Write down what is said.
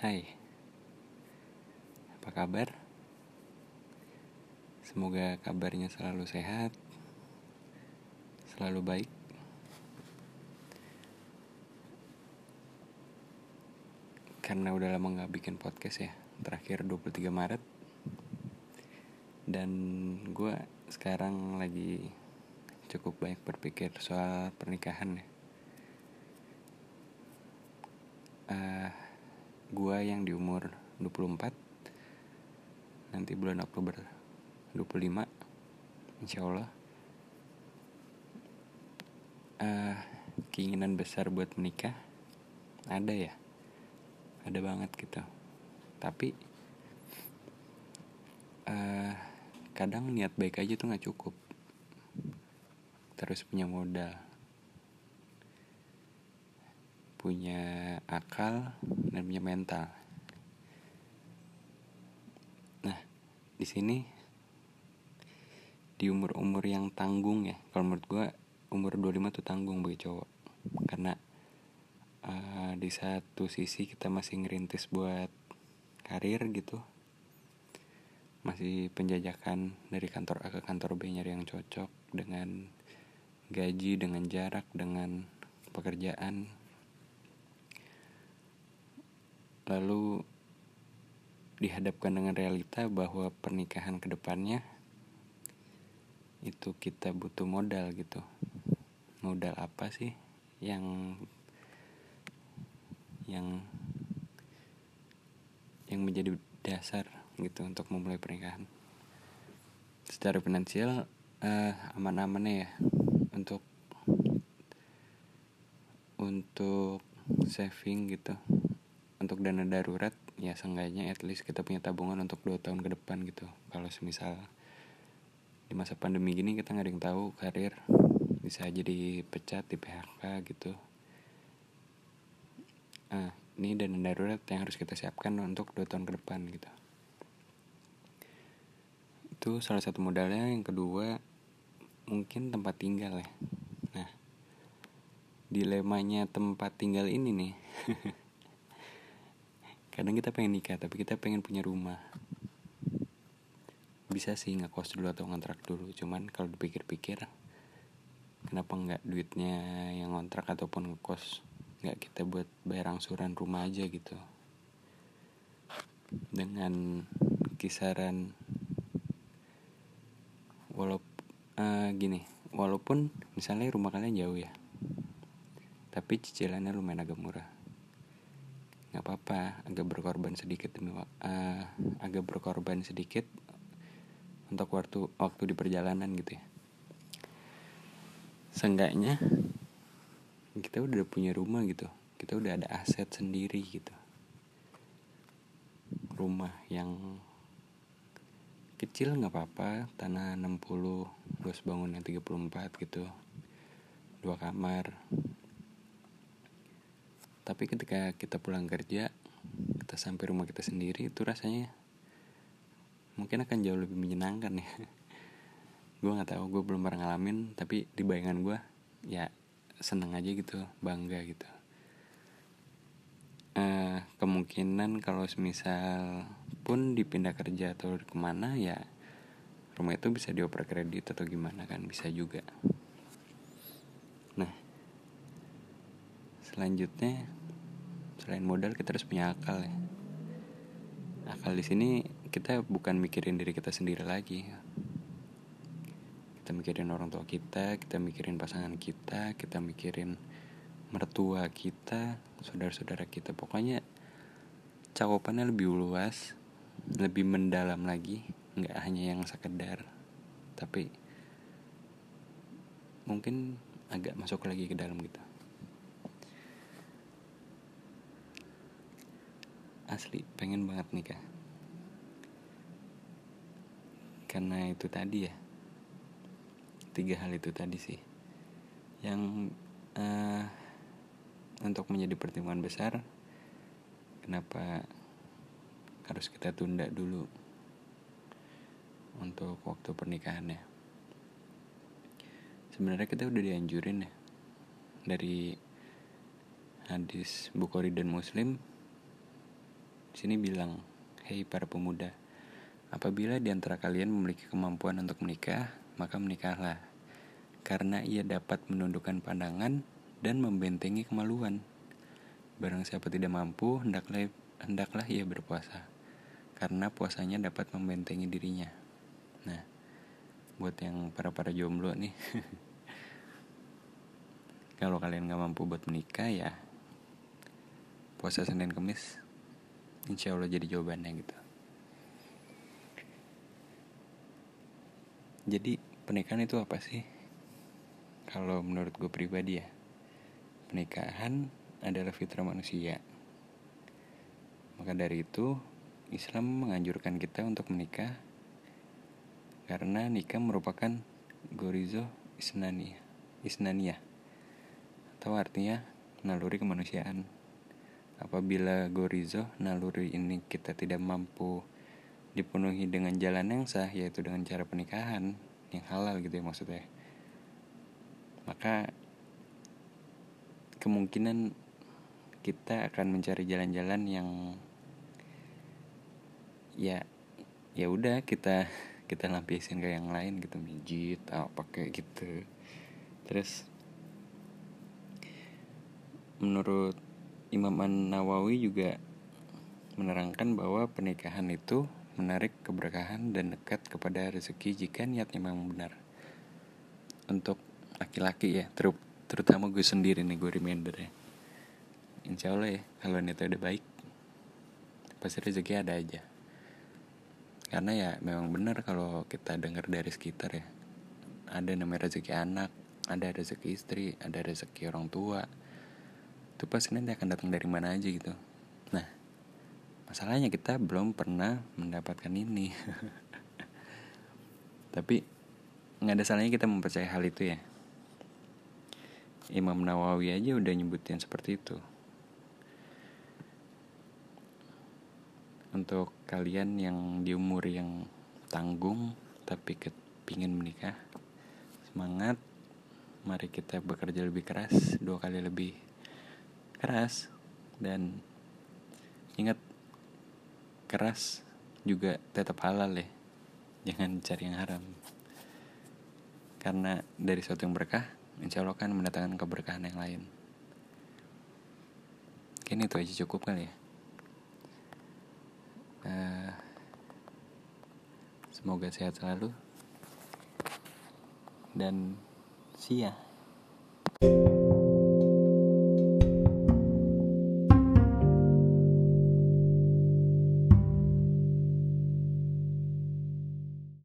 Hai, apa kabar? Semoga kabarnya selalu sehat, selalu baik. Karena udah lama gak bikin podcast ya, terakhir 23 Maret. Dan gue sekarang lagi cukup banyak berpikir soal pernikahan ya. Uh, gue yang di umur 24 nanti bulan Oktober 25 insya Allah uh, keinginan besar buat menikah ada ya ada banget gitu. Tapi uh, kadang niat baik aja tuh nggak cukup. Terus punya modal punya akal dan punya mental. Nah, di sini di umur-umur yang tanggung ya, kalau menurut gue umur 25 tuh tanggung bagi cowok. Karena uh, di satu sisi kita masih ngerintis buat karir gitu. Masih penjajakan dari kantor A ke kantor B nyari yang cocok dengan gaji, dengan jarak, dengan pekerjaan lalu dihadapkan dengan realita bahwa pernikahan ke depannya itu kita butuh modal gitu. Modal apa sih yang yang yang menjadi dasar gitu untuk memulai pernikahan? Secara finansial uh, aman-amannya ya. Untuk untuk saving gitu untuk dana darurat ya seenggaknya at least kita punya tabungan untuk dua tahun ke depan gitu. Kalau semisal di masa pandemi gini kita nggak ada yang tahu karir bisa jadi pecat di PHK gitu. Ah ini dana darurat yang harus kita siapkan untuk dua tahun ke depan gitu. Itu salah satu modalnya. Yang kedua mungkin tempat tinggal ya. Nah dilemanya tempat tinggal ini nih kadang kita pengen nikah tapi kita pengen punya rumah. Bisa sih ngekos dulu atau ngontrak dulu. Cuman kalau dipikir-pikir kenapa nggak duitnya yang ngontrak ataupun ngekos? Nggak kita buat bayar angsuran rumah aja gitu. Dengan kisaran walaupun uh, gini walaupun misalnya rumah kalian jauh ya tapi cicilannya lumayan agak murah nggak apa-apa agak berkorban sedikit demi uh, agak berkorban sedikit untuk waktu waktu di perjalanan gitu ya. Seenggaknya kita udah punya rumah gitu. Kita udah ada aset sendiri gitu. Rumah yang kecil nggak apa-apa tanah 60 luas bangunan 34 gitu. Dua kamar tapi ketika kita pulang kerja kita sampai rumah kita sendiri itu rasanya mungkin akan jauh lebih menyenangkan ya. Gue nggak tahu gue belum pernah ngalamin tapi di bayangan gue ya seneng aja gitu bangga gitu. Uh, kemungkinan kalau semisal pun dipindah kerja atau ke mana ya rumah itu bisa dioper kredit atau gimana kan bisa juga. Nah selanjutnya selain modal kita harus punya akal ya. Akal di sini kita bukan mikirin diri kita sendiri lagi. Kita mikirin orang tua kita kita mikirin pasangan kita kita mikirin mertua kita saudara-saudara kita. Pokoknya cakupannya lebih luas lebih mendalam lagi. Nggak hanya yang sekedar tapi mungkin agak masuk lagi ke dalam gitu asli pengen banget nikah. Karena itu tadi ya. Tiga hal itu tadi sih. Yang uh, untuk menjadi pertimbangan besar kenapa harus kita tunda dulu untuk waktu pernikahannya? Sebenarnya kita udah dianjurin ya. Dari hadis Bukhari dan Muslim sini bilang, "Hei para pemuda, apabila di antara kalian memiliki kemampuan untuk menikah, maka menikahlah, karena ia dapat menundukkan pandangan dan membentengi kemaluan. Barang siapa tidak mampu, hendaklah hendaklah ia berpuasa, karena puasanya dapat membentengi dirinya." Nah, buat yang para para jomblo nih, kalau kalian nggak mampu buat menikah ya puasa Senin Kemis insya Allah jadi jawabannya gitu. Jadi pernikahan itu apa sih? Kalau menurut gue pribadi ya pernikahan adalah fitrah manusia. Maka dari itu Islam menganjurkan kita untuk menikah karena nikah merupakan gorizo isnaniyah isnaniyah atau artinya naluri kemanusiaan Apabila gorizo, naluri ini kita tidak mampu dipenuhi dengan jalan yang sah, yaitu dengan cara pernikahan yang halal gitu ya maksudnya. Maka kemungkinan kita akan mencari jalan-jalan yang ya ya udah kita kita lampiasin ke yang lain gitu mijit apa pakai gitu terus menurut Imam An-Nawawi juga menerangkan bahwa pernikahan itu menarik keberkahan dan dekat kepada rezeki jika niatnya memang benar. Untuk laki-laki ya, ter terutama gue sendiri nih gue reminder ya. Insya Allah ya, kalau niatnya udah baik, pasti rezeki ada aja. Karena ya memang benar kalau kita dengar dari sekitar ya. Ada namanya rezeki anak, ada rezeki istri, ada rezeki orang tua, itu pasti nanti akan datang dari mana aja gitu. Nah masalahnya kita belum pernah mendapatkan ini. Tapi nggak ada salahnya kita mempercayai hal itu ya. Imam Nawawi aja udah nyebutin seperti itu. Untuk kalian yang di umur yang tanggung tapi kepingin menikah semangat. Mari kita bekerja lebih keras dua kali lebih keras dan ingat keras juga tetap halal ya. Jangan cari yang haram. Karena dari suatu yang berkah insya Allah kan mendatangkan keberkahan yang lain. Mungkin itu aja cukup kali ya. Uh, Semoga sehat selalu. Dan siap